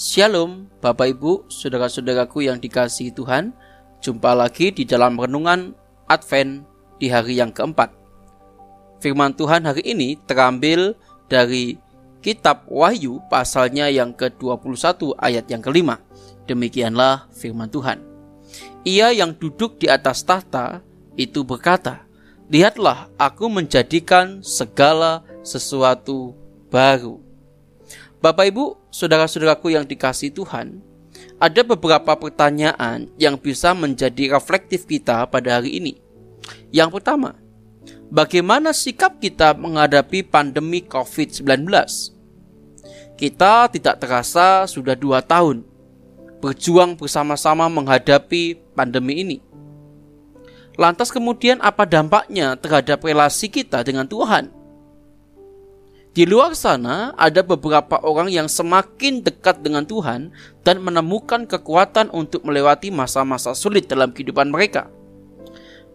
Shalom, Bapak Ibu, saudara-saudaraku yang dikasihi Tuhan. Jumpa lagi di dalam renungan Advent di hari yang keempat. Firman Tuhan hari ini terambil dari kitab Wahyu pasalnya yang ke-21 ayat yang kelima. Demikianlah firman Tuhan. Ia yang duduk di atas tahta itu berkata, Lihatlah aku menjadikan segala sesuatu baru. Bapak Ibu, saudara-saudaraku yang dikasih Tuhan, ada beberapa pertanyaan yang bisa menjadi reflektif kita pada hari ini. Yang pertama, bagaimana sikap kita menghadapi pandemi COVID-19? Kita tidak terasa sudah dua tahun berjuang bersama-sama menghadapi pandemi ini. Lantas kemudian apa dampaknya terhadap relasi kita dengan Tuhan? Di luar sana ada beberapa orang yang semakin dekat dengan Tuhan dan menemukan kekuatan untuk melewati masa-masa sulit dalam kehidupan mereka.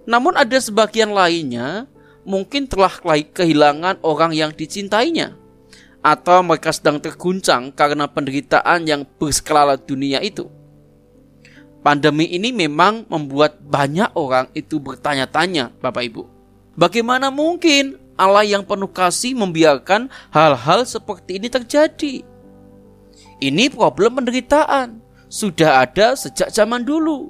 Namun ada sebagian lainnya mungkin telah kehilangan orang yang dicintainya atau mereka sedang terguncang karena penderitaan yang berskala dunia itu. Pandemi ini memang membuat banyak orang itu bertanya-tanya, Bapak Ibu. Bagaimana mungkin Allah yang penuh kasih membiarkan hal-hal seperti ini terjadi. Ini problem penderitaan. Sudah ada sejak zaman dulu.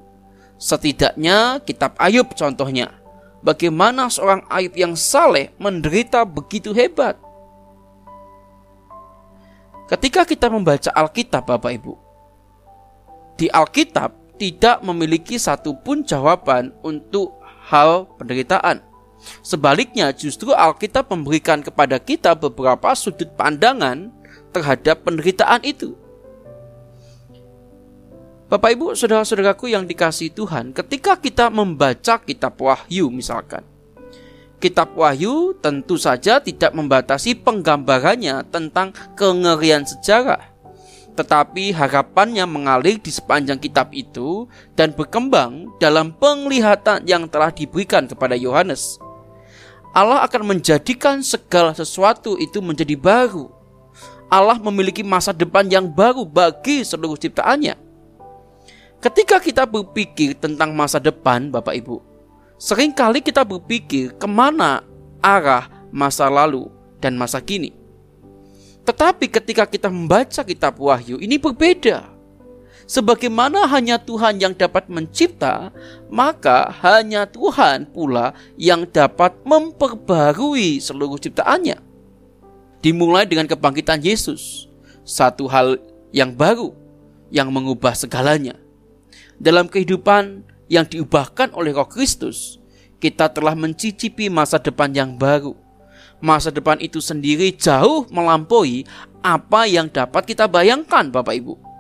Setidaknya kitab Ayub contohnya. Bagaimana seorang Ayub yang saleh menderita begitu hebat. Ketika kita membaca Alkitab Bapak Ibu. Di Alkitab tidak memiliki satupun jawaban untuk hal penderitaan Sebaliknya, justru Alkitab memberikan kepada kita beberapa sudut pandangan terhadap penderitaan itu. Bapak Ibu, saudara-saudaraku yang dikasih Tuhan, ketika kita membaca kitab Wahyu misalkan. Kitab Wahyu tentu saja tidak membatasi penggambarannya tentang kengerian sejarah. Tetapi harapannya mengalir di sepanjang kitab itu dan berkembang dalam penglihatan yang telah diberikan kepada Yohanes. Allah akan menjadikan segala sesuatu itu menjadi baru. Allah memiliki masa depan yang baru bagi seluruh ciptaannya. Ketika kita berpikir tentang masa depan, Bapak Ibu, sering kali kita berpikir ke mana arah masa lalu dan masa kini. Tetapi ketika kita membaca kitab Wahyu, ini berbeda. Sebagaimana hanya Tuhan yang dapat mencipta, maka hanya Tuhan pula yang dapat memperbarui seluruh ciptaannya. Dimulai dengan kebangkitan Yesus, satu hal yang baru yang mengubah segalanya. Dalam kehidupan yang diubahkan oleh Roh Kristus, kita telah mencicipi masa depan yang baru. Masa depan itu sendiri jauh melampaui apa yang dapat kita bayangkan, Bapak Ibu.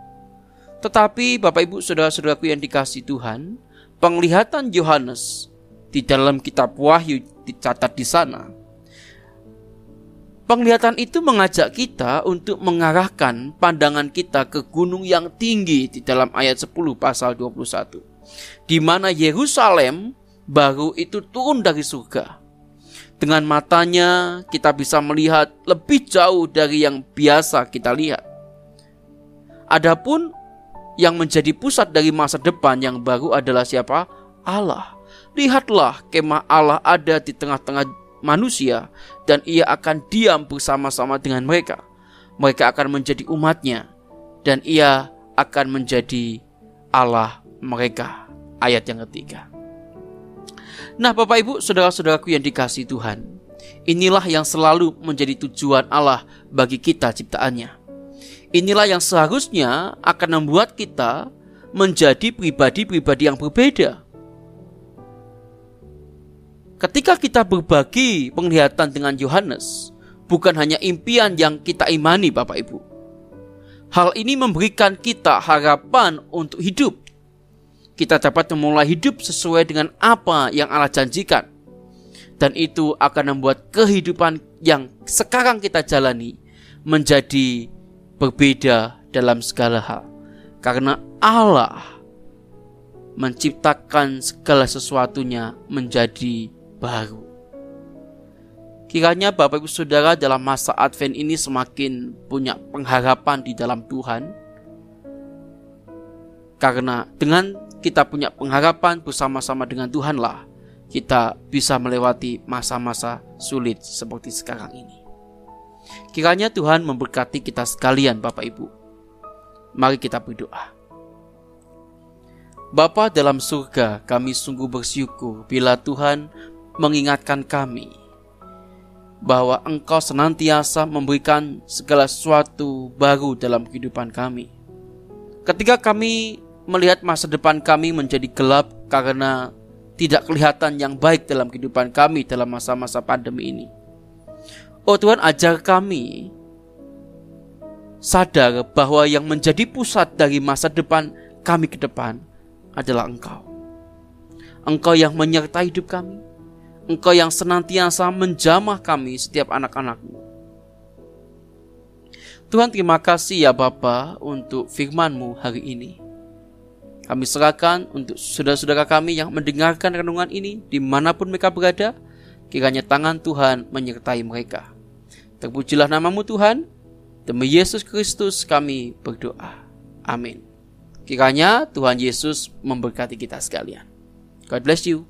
Tetapi Bapak Ibu Saudara-saudaraku yang dikasih Tuhan, penglihatan Yohanes di dalam kitab Wahyu dicatat di sana. Penglihatan itu mengajak kita untuk mengarahkan pandangan kita ke gunung yang tinggi di dalam ayat 10 pasal 21. Di mana Yerusalem baru itu turun dari surga. Dengan matanya kita bisa melihat lebih jauh dari yang biasa kita lihat. Adapun yang menjadi pusat dari masa depan yang baru adalah siapa? Allah. Lihatlah kemah Allah ada di tengah-tengah manusia dan ia akan diam bersama-sama dengan mereka. Mereka akan menjadi umatnya dan ia akan menjadi Allah mereka. Ayat yang ketiga. Nah Bapak Ibu saudara-saudaraku yang dikasih Tuhan. Inilah yang selalu menjadi tujuan Allah bagi kita ciptaannya Inilah yang seharusnya akan membuat kita menjadi pribadi-pribadi yang berbeda. Ketika kita berbagi penglihatan dengan Yohanes, bukan hanya impian yang kita imani, Bapak Ibu. Hal ini memberikan kita harapan untuk hidup. Kita dapat memulai hidup sesuai dengan apa yang Allah janjikan, dan itu akan membuat kehidupan yang sekarang kita jalani menjadi berbeda dalam segala hal. Karena Allah menciptakan segala sesuatunya menjadi baru. Kiranya Bapak Ibu Saudara dalam masa Advent ini semakin punya pengharapan di dalam Tuhan. Karena dengan kita punya pengharapan bersama-sama dengan Tuhanlah, kita bisa melewati masa-masa sulit seperti sekarang ini. Kiranya Tuhan memberkati kita sekalian Bapak Ibu. Mari kita berdoa. Bapa dalam surga, kami sungguh bersyukur bila Tuhan mengingatkan kami bahwa Engkau senantiasa memberikan segala sesuatu baru dalam kehidupan kami. Ketika kami melihat masa depan kami menjadi gelap karena tidak kelihatan yang baik dalam kehidupan kami dalam masa-masa pandemi ini. Oh Tuhan, ajar kami sadar bahwa yang menjadi pusat dari masa depan kami ke depan adalah Engkau. Engkau yang menyertai hidup kami. Engkau yang senantiasa menjamah kami setiap anak-anakmu. Tuhan terima kasih ya Bapa untuk firman-Mu hari ini. Kami serahkan untuk saudara-saudara kami yang mendengarkan renungan ini di mana pun mereka berada, kiranya tangan Tuhan menyertai mereka. Terpujilah namamu Tuhan, demi Yesus Kristus kami berdoa. Amin. Kiranya Tuhan Yesus memberkati kita sekalian. God bless you.